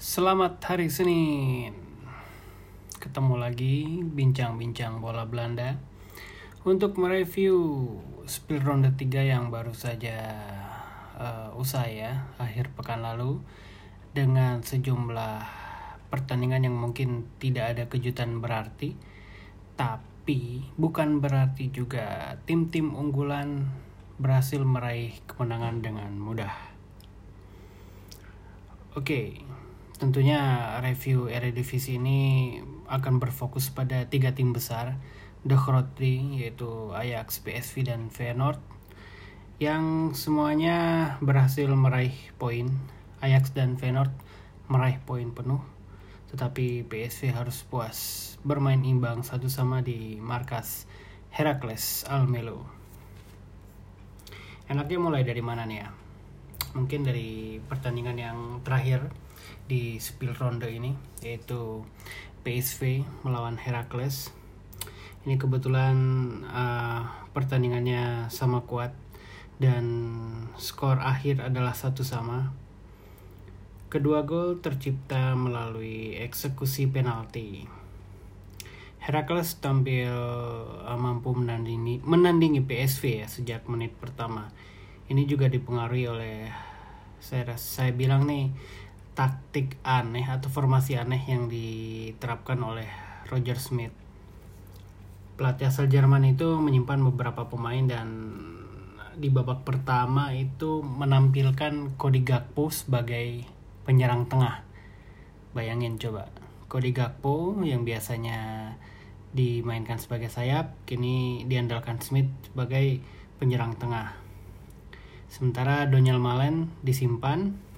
Selamat hari Senin. Ketemu lagi bincang-bincang bola Belanda untuk mereview spill ronde 3 yang baru saja uh, usai ya akhir pekan lalu dengan sejumlah pertandingan yang mungkin tidak ada kejutan berarti tapi bukan berarti juga tim-tim unggulan berhasil meraih kemenangan dengan mudah. Oke, tentunya review Eredivisie ini akan berfokus pada tiga tim besar, The Grootly yaitu Ajax, PSV dan Feyenoord yang semuanya berhasil meraih poin. Ajax dan Feyenoord meraih poin penuh, tetapi PSV harus puas bermain imbang satu sama di markas Heracles Almelo. Enaknya mulai dari mana nih ya? Mungkin dari pertandingan yang terakhir di spill ronde ini yaitu PSV melawan Heracles. Ini kebetulan uh, pertandingannya sama kuat dan skor akhir adalah satu sama. Kedua gol tercipta melalui eksekusi penalti. Herakles tampil uh, mampu menandingi, menandingi PSV ya sejak menit pertama. Ini juga dipengaruhi oleh saya saya bilang nih taktik aneh atau formasi aneh yang diterapkan oleh Roger Smith. Pelatih asal Jerman itu menyimpan beberapa pemain dan di babak pertama itu menampilkan Cody Gakpo sebagai penyerang tengah. Bayangin coba, Cody Gakpo yang biasanya dimainkan sebagai sayap, kini diandalkan Smith sebagai penyerang tengah. Sementara Daniel Malen disimpan.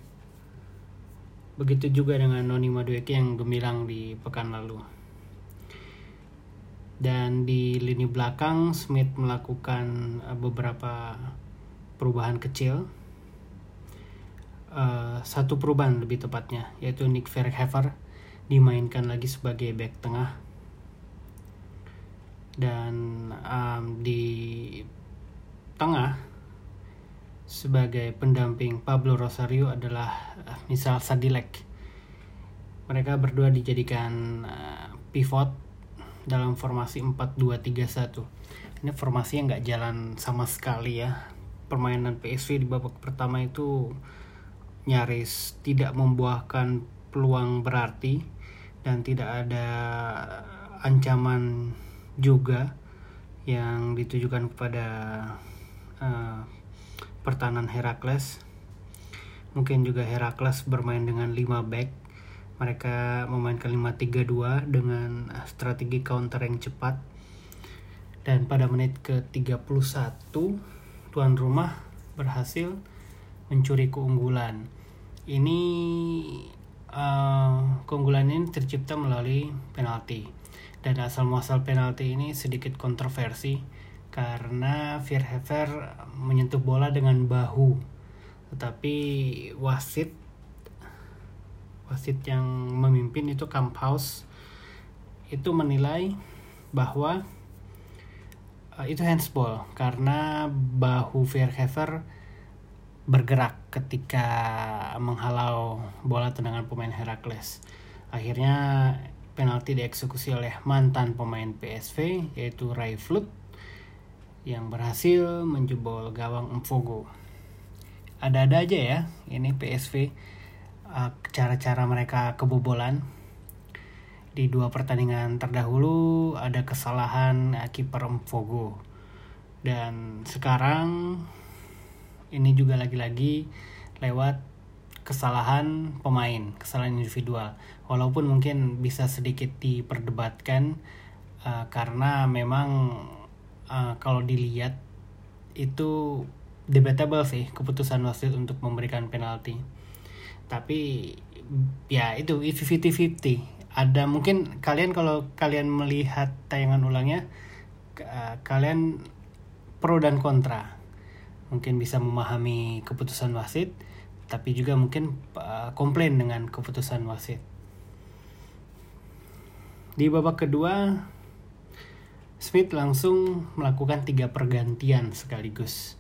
Begitu juga dengan Noni Madueke yang gemilang di pekan lalu. Dan di lini belakang Smith melakukan eh, beberapa perubahan kecil. Uh, satu perubahan lebih tepatnya yaitu Nick Verhever dimainkan lagi sebagai back tengah dan um, di tengah sebagai pendamping Pablo Rosario adalah uh, misal Sadilek. Mereka berdua dijadikan uh, pivot dalam formasi 4-2-3-1. Ini formasi yang nggak jalan sama sekali ya. Permainan PSV di babak pertama itu nyaris tidak membuahkan peluang berarti dan tidak ada ancaman juga yang ditujukan kepada uh, pertahanan Herakles. Mungkin juga Herakles bermain dengan 5 back. Mereka memainkan 5-3-2 dengan strategi counter yang cepat. Dan pada menit ke-31 tuan rumah berhasil mencuri keunggulan. Ini uh, keunggulan ini tercipta melalui penalti dan asal muasal penalti ini sedikit kontroversi karena Verhever menyentuh bola dengan bahu. Tetapi wasit wasit yang memimpin itu Kamphaus itu menilai bahwa uh, itu handsball. Karena bahu Verhever bergerak ketika menghalau bola tendangan pemain Herakles. Akhirnya penalti dieksekusi oleh mantan pemain PSV yaitu Ray Flut yang berhasil menjebol gawang Mfogo. Ada-ada aja ya ini PSV uh, cara-cara mereka kebobolan di dua pertandingan terdahulu ada kesalahan uh, kiper Mfogo dan sekarang ini juga lagi-lagi lewat kesalahan pemain, kesalahan individual. Walaupun mungkin bisa sedikit diperdebatkan uh, karena memang uh, kalau dilihat itu debatable sih keputusan wasit untuk memberikan penalti. Tapi ya itu 50-50. Ada mungkin kalian kalau kalian melihat tayangan ulangnya uh, kalian pro dan kontra. Mungkin bisa memahami keputusan wasit tapi juga mungkin uh, komplain dengan keputusan wasit. Di babak kedua, Smith langsung melakukan tiga pergantian sekaligus.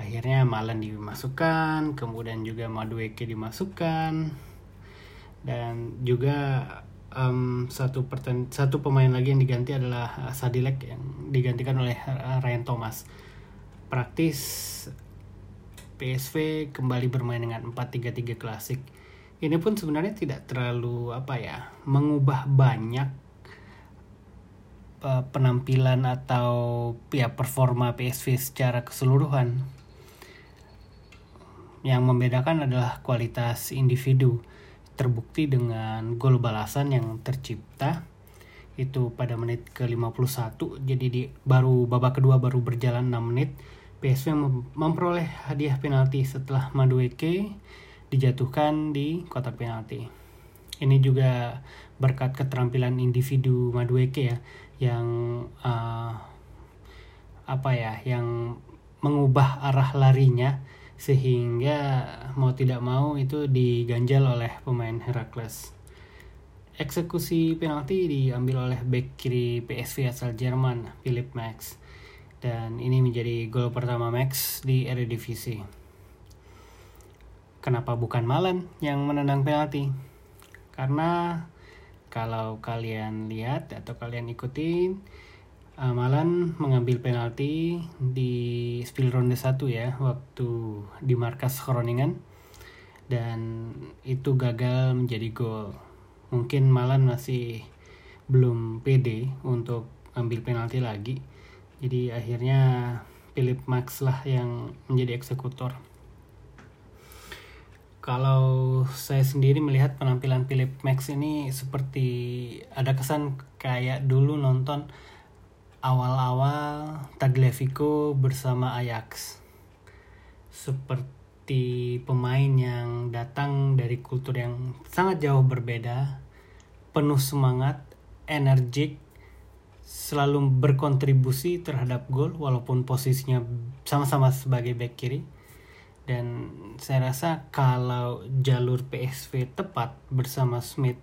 Akhirnya Malen dimasukkan, kemudian juga Madueke dimasukkan. dan juga um, satu perten satu pemain lagi yang diganti adalah uh, Sadilek yang digantikan oleh uh, Ryan Thomas. Praktis PSV kembali bermain dengan 4-3-3 klasik. Ini pun sebenarnya tidak terlalu apa ya, mengubah banyak penampilan atau ya performa PSV secara keseluruhan. Yang membedakan adalah kualitas individu terbukti dengan gol balasan yang tercipta itu pada menit ke-51 jadi di baru babak kedua baru berjalan 6 menit PSV memperoleh hadiah penalti setelah Madueke dijatuhkan di kotak penalti. Ini juga berkat keterampilan individu Madueke ya yang uh, apa ya yang mengubah arah larinya sehingga mau tidak mau itu diganjal oleh pemain Herakles. Eksekusi penalti diambil oleh bek kiri PSV asal Jerman, Philip Max. Dan ini menjadi gol pertama Max di Eredivisie. Kenapa bukan Malan yang menendang penalti? Karena kalau kalian lihat atau kalian ikutin uh, Malan mengambil penalti di spill ronde 1 ya waktu di markas Groningen dan itu gagal menjadi gol. Mungkin Malan masih belum pede untuk ambil penalti lagi. Jadi akhirnya Philip Max lah yang menjadi eksekutor. Kalau saya sendiri melihat penampilan Philip Max ini seperti ada kesan kayak dulu nonton awal-awal Tagliafico bersama Ajax. Seperti pemain yang datang dari kultur yang sangat jauh berbeda, penuh semangat, energik, selalu berkontribusi terhadap gol walaupun posisinya sama-sama sebagai back kiri. Dan saya rasa kalau jalur PSV tepat bersama Smith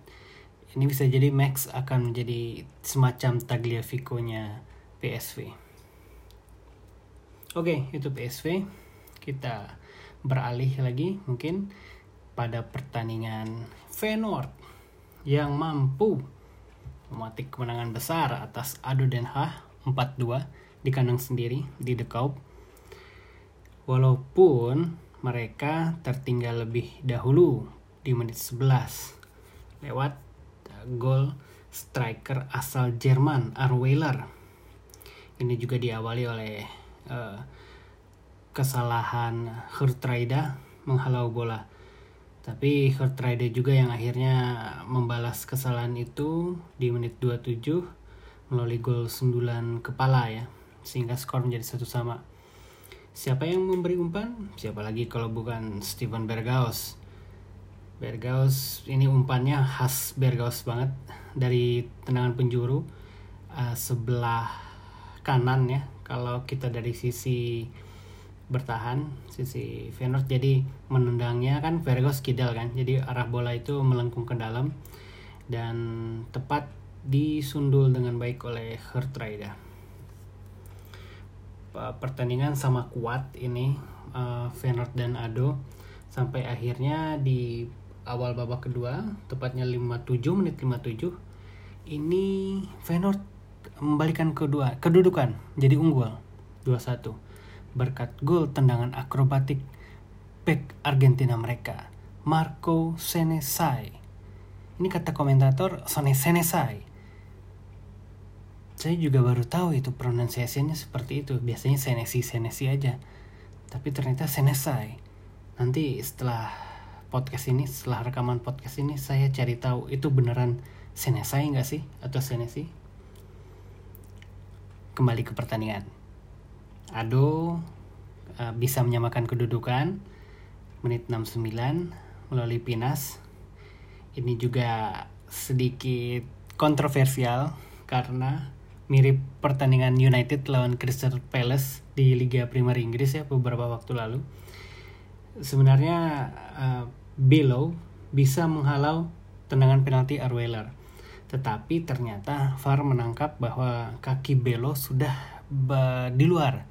ini bisa jadi Max akan menjadi semacam Tagliafico-nya PSV. Oke, itu PSV. Kita beralih lagi mungkin pada pertandingan Feyenoord yang mampu mematik kemenangan besar atas Ado Den Haag 4-2 di kandang sendiri di The Kaup. Walaupun mereka tertinggal lebih dahulu di menit 11 lewat gol striker asal Jerman Arweiler ini juga diawali oleh uh, kesalahan Hurtraida menghalau bola. Tapi Hurtraida juga yang akhirnya membalas kesalahan itu di menit 27 melalui gol sundulan kepala ya. Sehingga skor menjadi satu sama. Siapa yang memberi umpan? Siapa lagi kalau bukan Steven Bergaus. Bergaus ini umpannya khas Bergaus banget dari tendangan penjuru uh, sebelah kanan ya kalau kita dari sisi bertahan sisi Feyenoord jadi menendangnya kan Vergos kidal kan jadi arah bola itu melengkung ke dalam dan tepat disundul dengan baik oleh Hertraida pertandingan sama kuat ini uh, Feyenoord dan Ado sampai akhirnya di awal babak kedua tepatnya 57 menit 57 ini Feyenoord membalikan kedua kedudukan jadi unggul 2-1 berkat gol tendangan akrobatik back Argentina mereka Marco Senesai. Ini kata komentator Sone Senesai. Saya juga baru tahu itu pronunciasinya seperti itu. Biasanya Senesi Senesi aja. Tapi ternyata Senesai. Nanti setelah podcast ini, setelah rekaman podcast ini saya cari tahu itu beneran Senesai nggak sih atau Senesi? kembali ke pertandingan. Ado uh, bisa menyamakan kedudukan menit 69 melalui Pinas. Ini juga sedikit kontroversial karena mirip pertandingan United lawan Crystal Palace di Liga Primer Inggris ya beberapa waktu lalu. Sebenarnya uh, Below bisa menghalau tendangan penalti Arweller tetapi ternyata VAR menangkap bahwa kaki Belo sudah di luar.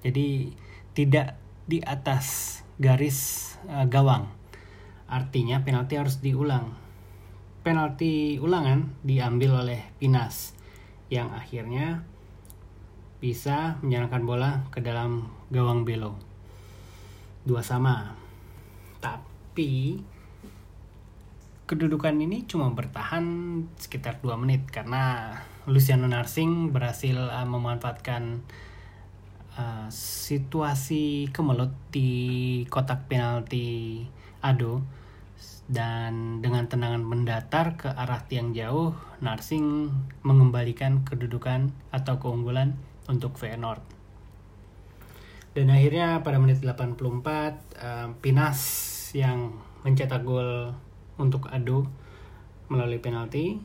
Jadi tidak di atas garis uh, gawang. Artinya penalti harus diulang. penalti ulangan diambil oleh Pinas yang akhirnya bisa menyerangkan bola ke dalam gawang Belo. Dua sama. Tapi kedudukan ini cuma bertahan sekitar 2 menit karena Luciano Narsing berhasil uh, memanfaatkan uh, situasi kemelut di kotak penalti Ado dan dengan tendangan mendatar ke arah tiang jauh Narsing mengembalikan kedudukan atau keunggulan untuk Feyenoord. Dan akhirnya pada menit 84 uh, Pinas yang mencetak gol untuk Ado melalui penalti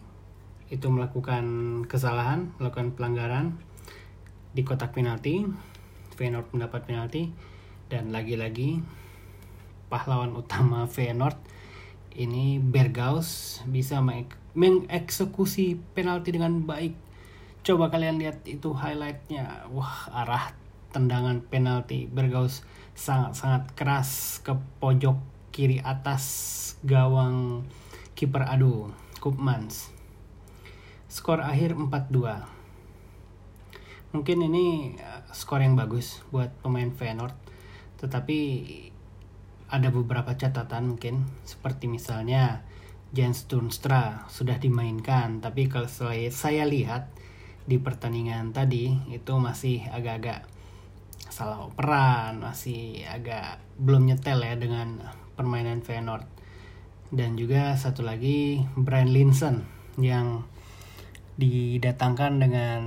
itu melakukan kesalahan, melakukan pelanggaran di kotak penalti. Feyenoord mendapat penalti dan lagi-lagi pahlawan utama Feyenoord ini Bergaus bisa mengeksekusi penalti dengan baik. Coba kalian lihat itu highlightnya. Wah, arah tendangan penalti Bergaus sangat-sangat keras ke pojok kiri atas gawang kiper adu Koopmans. Skor akhir 4-2. Mungkin ini eh, skor yang bagus buat pemain Feyenoord, tetapi ada beberapa catatan mungkin seperti misalnya Jens Tunstra sudah dimainkan, tapi kalau saya lihat di pertandingan tadi itu masih agak-agak salah operan, masih agak belum nyetel ya dengan permainan Feyenoord. Dan juga satu lagi Brian Linson yang didatangkan dengan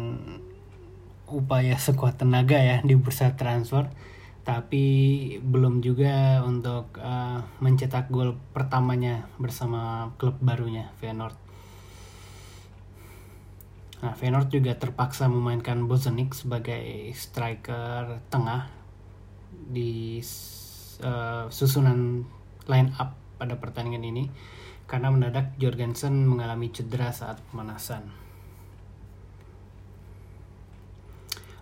upaya sekuat tenaga ya di bursa transfer tapi belum juga untuk uh, mencetak gol pertamanya bersama klub barunya Feyenoord. Nah, Feyenoord juga terpaksa memainkan Bozenik sebagai striker tengah di uh, susunan line up pada pertandingan ini karena mendadak Jorgensen mengalami cedera saat pemanasan.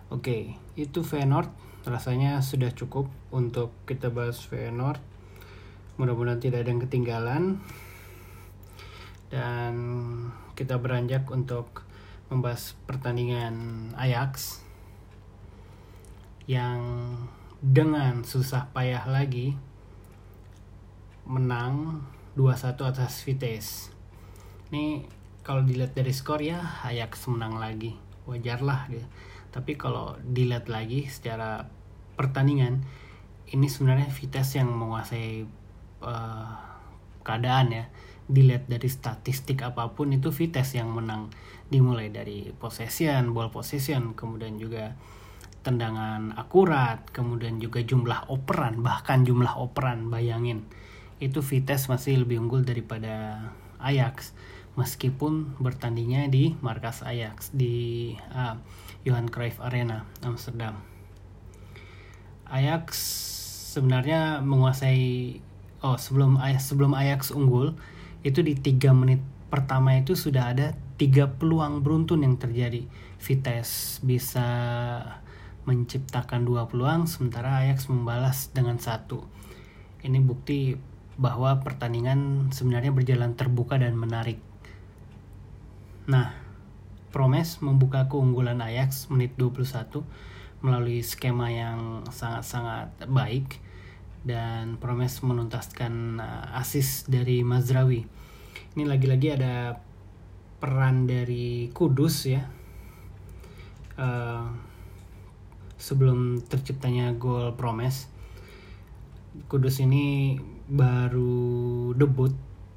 Oke, itu Feyenoord rasanya sudah cukup untuk kita bahas Feyenoord. Mudah-mudahan tidak ada yang ketinggalan. Dan kita beranjak untuk membahas pertandingan Ajax yang dengan susah payah lagi menang 2-1 atas Vitesse. Ini kalau dilihat dari skor ya Ajax menang lagi. Wajar lah gitu. Tapi kalau dilihat lagi secara pertandingan ini sebenarnya Vitesse yang menguasai uh, keadaan ya. Dilihat dari statistik apa pun itu Vitesse yang menang. Dimulai dari possession, ball possession, kemudian juga tendangan akurat, kemudian juga jumlah operan, bahkan jumlah operan bayangin itu Vitesse masih lebih unggul daripada Ajax meskipun bertandingnya di markas Ajax di uh, Johan Cruyff Arena Amsterdam. Ajax sebenarnya menguasai oh sebelum sebelum Ajax unggul itu di tiga menit pertama itu sudah ada tiga peluang beruntun yang terjadi. Vitesse bisa menciptakan dua peluang sementara Ajax membalas dengan satu. Ini bukti bahwa pertandingan sebenarnya berjalan terbuka dan menarik. Nah, Promes membuka keunggulan Ajax menit 21 melalui skema yang sangat-sangat baik dan Promes menuntaskan uh, asis dari Mazrawi. Ini lagi-lagi ada peran dari Kudus ya. Uh, sebelum terciptanya gol Promes. Kudus ini baru debut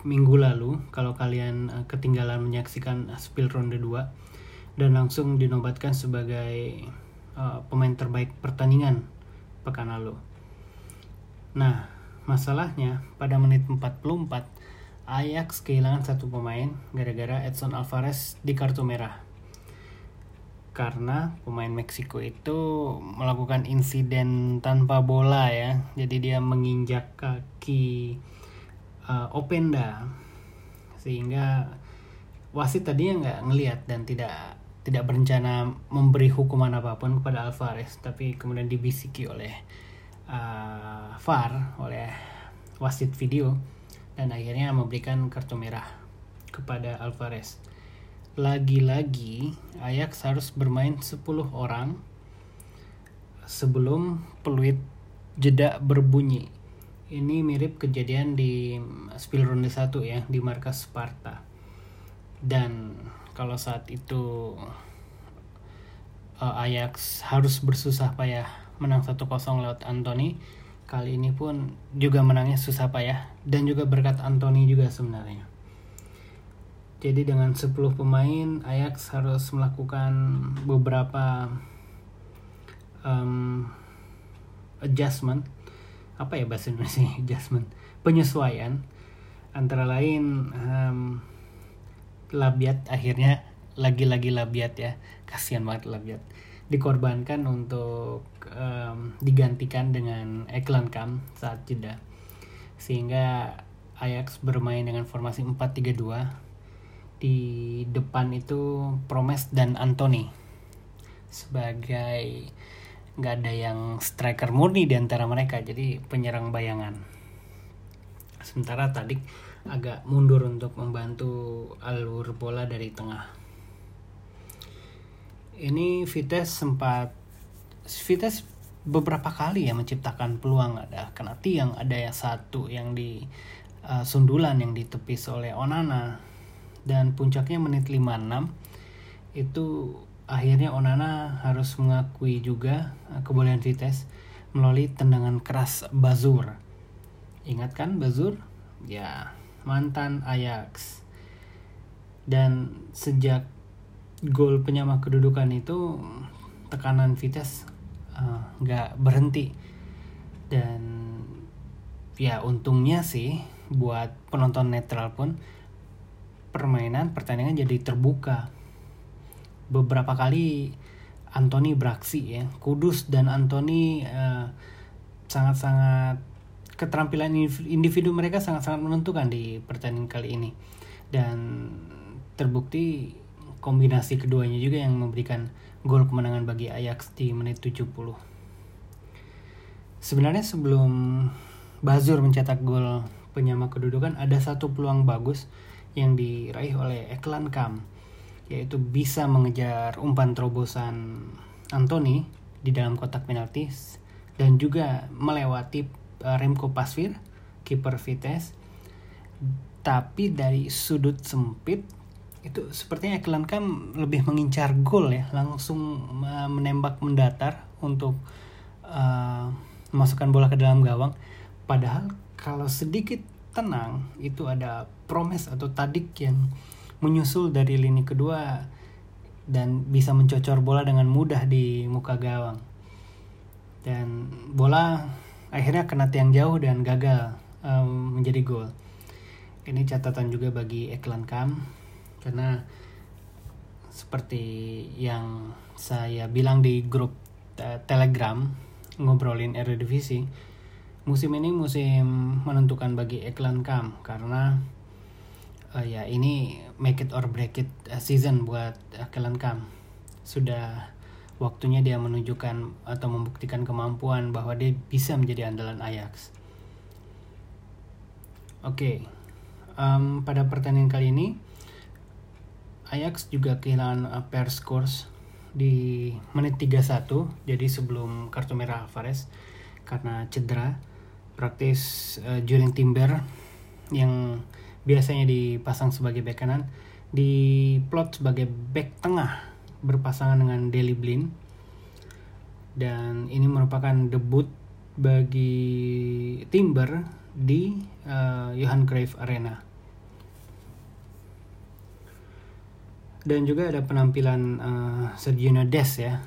minggu lalu kalau kalian uh, ketinggalan menyaksikan spill ronde 2 dan langsung dinobatkan sebagai uh, pemain terbaik pertandingan pekan lalu. Nah, masalahnya pada menit 44 Ajax kehilangan satu pemain gara-gara Edson Alvarez di kartu merah karena pemain Meksiko itu melakukan insiden tanpa bola ya jadi dia menginjak kaki uh, Openda sehingga wasit tadinya nggak ngelihat dan tidak tidak berencana memberi hukuman apa pun kepada Alvarez tapi kemudian dibisiki oleh uh, VAR oleh wasit video dan akhirnya memberikan kartu merah kepada Alvarez. Lagi-lagi Ajax harus bermain 10 orang sebelum peluit jeda berbunyi. Ini mirip kejadian di spill ronde 1 ya di markas Sparta. Dan kalau saat itu uh, Ajax harus bersusah payah menang 1-0 lewat Anthony, kali ini pun juga menangnya susah payah dan juga berkat Anthony juga sebenarnya. Jadi dengan 10 pemain Ajax harus melakukan beberapa um, adjustment apa ya bahasa Indonesia adjustment. Penyesuaian antara lain um, Labiat akhirnya lagi-lagi Labiat ya. Kasihan banget Labiat. Dikorbankan untuk um, digantikan dengan Eklan Kam saat jeda. Sehingga Ajax bermain dengan formasi 4-3-2 di depan itu Promes dan Anthony sebagai nggak ada yang striker murni di antara mereka jadi penyerang bayangan. Sementara tadi agak mundur untuk membantu alur bola dari tengah. Ini Vites sempat Vites beberapa kali ya menciptakan peluang. Ada kena tiang ada yang satu yang di uh, sundulan yang ditepis oleh Onana. Dan puncaknya menit 56 itu akhirnya Onana harus mengakui juga eh, kebolehan Vites melalui tendangan keras Bazur. Ingat kan Bazur? Ya, mantan Ajax. Dan sejak gol penyama kedudukan itu tekanan Vites eh, nggak uh, berhenti dan ya untungnya sih buat penonton netral pun permainan pertandingan jadi terbuka. Beberapa kali Anthony beraksi ya. Kudus dan Anthony eh, sangat-sangat keterampilan individu mereka sangat-sangat menentukan di pertandingan kali ini. Dan terbukti kombinasi keduanya juga yang memberikan gol kemenangan bagi Ajax di menit 70. Sebenarnya sebelum Bazur mencetak gol penyama kedudukan ada satu peluang bagus yang diraih oleh Eklan Kam yaitu bisa mengejar umpan terobosan Anthony di dalam kotak penalti dan juga melewati uh, Remco Pasvir kiper Vitesse. Tapi dari sudut sempit itu sepertinya Eklan Kam lebih mengincar gol ya langsung uh, menembak mendatar untuk uh, memasukkan bola ke dalam gawang. Padahal kalau sedikit tenang itu ada promes atau tadik yang menyusul dari lini kedua dan bisa mencocor bola dengan mudah di muka gawang. Dan bola akhirnya kena tiang jauh dan gagal um, menjadi gol. Ini catatan juga bagi Eklan Kam karena seperti yang saya bilang di grup Telegram ngobrolin Eredivisie musim ini musim menentukan bagi Eklan Kam karena uh, ya ini make it or break it eh, season buat Eklan Kam sudah waktunya dia menunjukkan atau membuktikan kemampuan bahwa dia bisa menjadi andalan Ajax. Oke, okay. um, pada pertandingan kali ini Ajax juga kehilangan uh, pair scores di menit 31 jadi sebelum kartu merah Alvarez karena cedera praktis uh, Timber yang biasanya dipasang sebagai back kanan di plot sebagai back tengah berpasangan dengan Deli Blin. Dan ini merupakan debut bagi Timber di uh, Johan Cruyff Arena. Dan juga ada penampilan uh, Sergio Des ya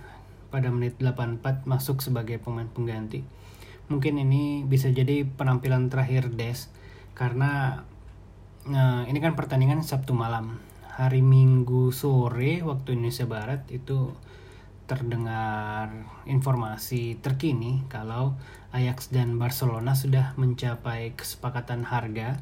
pada menit 84 masuk sebagai pemain pengganti. Mungkin ini bisa jadi penampilan terakhir Des karena nah, ini kan pertandingan Sabtu malam hari Minggu sore waktu Indonesia Barat itu terdengar informasi terkini kalau Ajax dan Barcelona sudah mencapai kesepakatan harga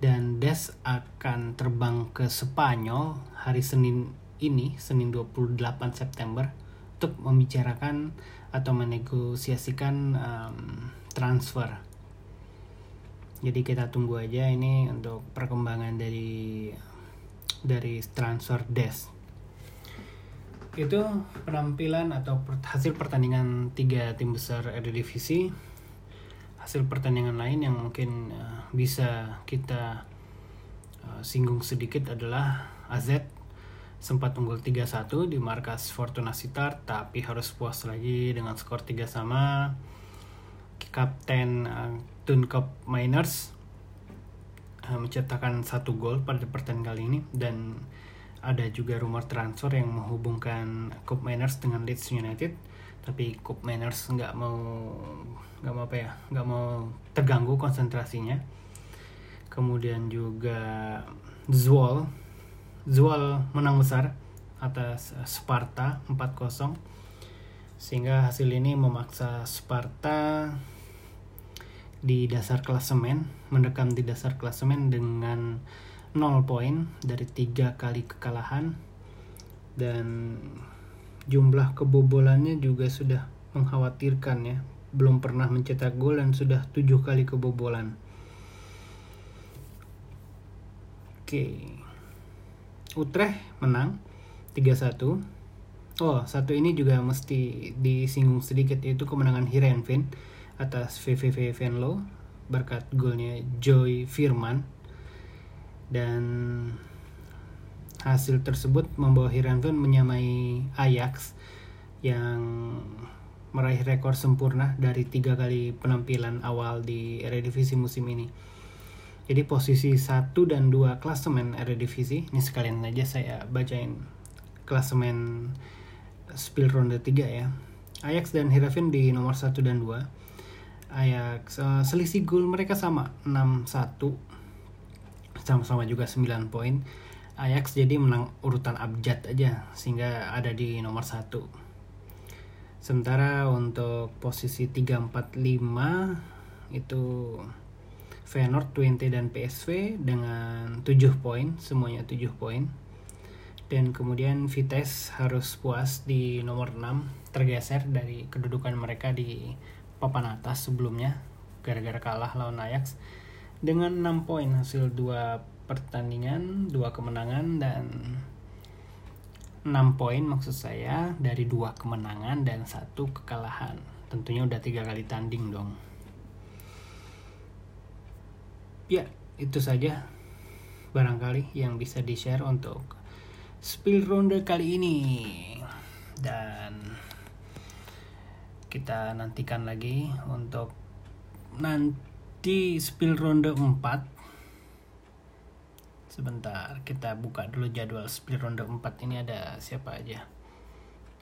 dan Des akan terbang ke Spanyol hari Senin ini Senin 28 September untuk membicarakan atau menegosiasikan um, transfer. Jadi kita tunggu aja ini untuk perkembangan dari dari transfer desk itu penampilan atau hasil pertandingan tiga tim besar Eredivisie. Hasil pertandingan lain yang mungkin uh, bisa kita uh, singgung sedikit adalah AZ sempat unggul 3-1 di markas Fortuna Sittard tapi harus puas lagi dengan skor 3 sama. Kapten uh, Dunkop Miners uh, mencetakkan satu gol pada pertandingan kali ini. Dan ada juga rumor transfer yang menghubungkan Cup Miners dengan Leeds United. Tapi Cup Miners nggak mau nggak mau apa ya nggak mau terganggu konsentrasinya. Kemudian juga Zwoll Zwoll menang besar atas Sparta 4-0 sehingga hasil ini memaksa Sparta di dasar klasemen mendekam di dasar klasemen dengan 0 poin dari tiga kali kekalahan. Dan jumlah kebobolannya juga sudah mengkhawatirkan ya. Belum pernah mencetak gol dan sudah tujuh kali kebobolan. Oke. Utrecht menang 3-1 oh satu ini juga mesti disinggung sedikit yaitu kemenangan Hirenvin atas VVV Venlo berkat golnya Joy Firman dan hasil tersebut membawa Heerenveen menyamai Ajax yang meraih rekor sempurna dari tiga kali penampilan awal di Eredivisie musim ini. Jadi posisi 1 dan 2 klasemen Eredivisie, ini sekalian aja saya bacain klasemen spill ronde 3 ya. Ajax dan Heerenveen di nomor 1 dan 2. Ajax uh, selisih gol mereka sama 6-1 sama-sama juga 9 poin. Ajax jadi menang urutan abjad aja sehingga ada di nomor 1 sementara untuk posisi 3 4 5 itu Feyenoord, Twente dan PSV dengan 7 poin semuanya 7 poin. Dan kemudian Vitesse harus puas di nomor 6 tergeser dari kedudukan mereka di papan atas sebelumnya gara-gara kalah lawan Ajax dengan 6 poin hasil dua pertandingan, dua kemenangan dan 6 poin maksud saya dari dua kemenangan dan satu kekalahan. Tentunya udah tiga kali tanding dong. Ya, itu saja barangkali yang bisa di-share untuk spill ronde kali ini. Dan kita nantikan lagi untuk nanti spill ronde 4 sebentar kita buka dulu jadwal spill ronde 4 ini ada siapa aja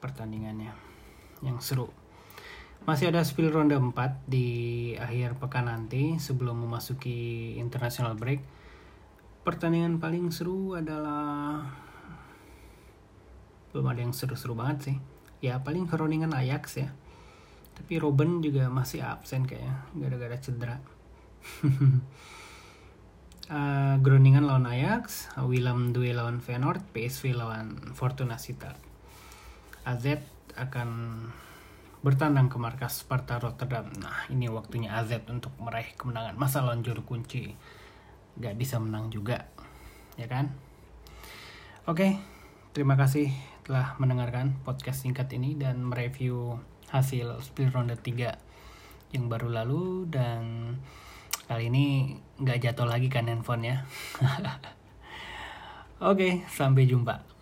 pertandingannya yang seru. Masih ada spill ronde 4 di akhir pekan nanti sebelum memasuki international break. Pertandingan paling seru adalah belum ada yang seru-seru banget sih. Ya paling Groningen Ajax ya tapi Robin juga masih absen kayaknya gara-gara cedera uh, Groningen lawan Ajax, Willem Due lawan Feyenoord, PSV lawan Fortuna Sittard. AZ akan bertandang ke markas Sparta Rotterdam. Nah, ini waktunya AZ untuk meraih kemenangan. Masa lawan juru kunci gak bisa menang juga, ya kan? Oke, terima kasih telah mendengarkan podcast singkat ini dan mereview hasil split ronde 3 yang baru lalu dan Kali ini nggak jatuh lagi kan handphonenya. Oke, sampai jumpa.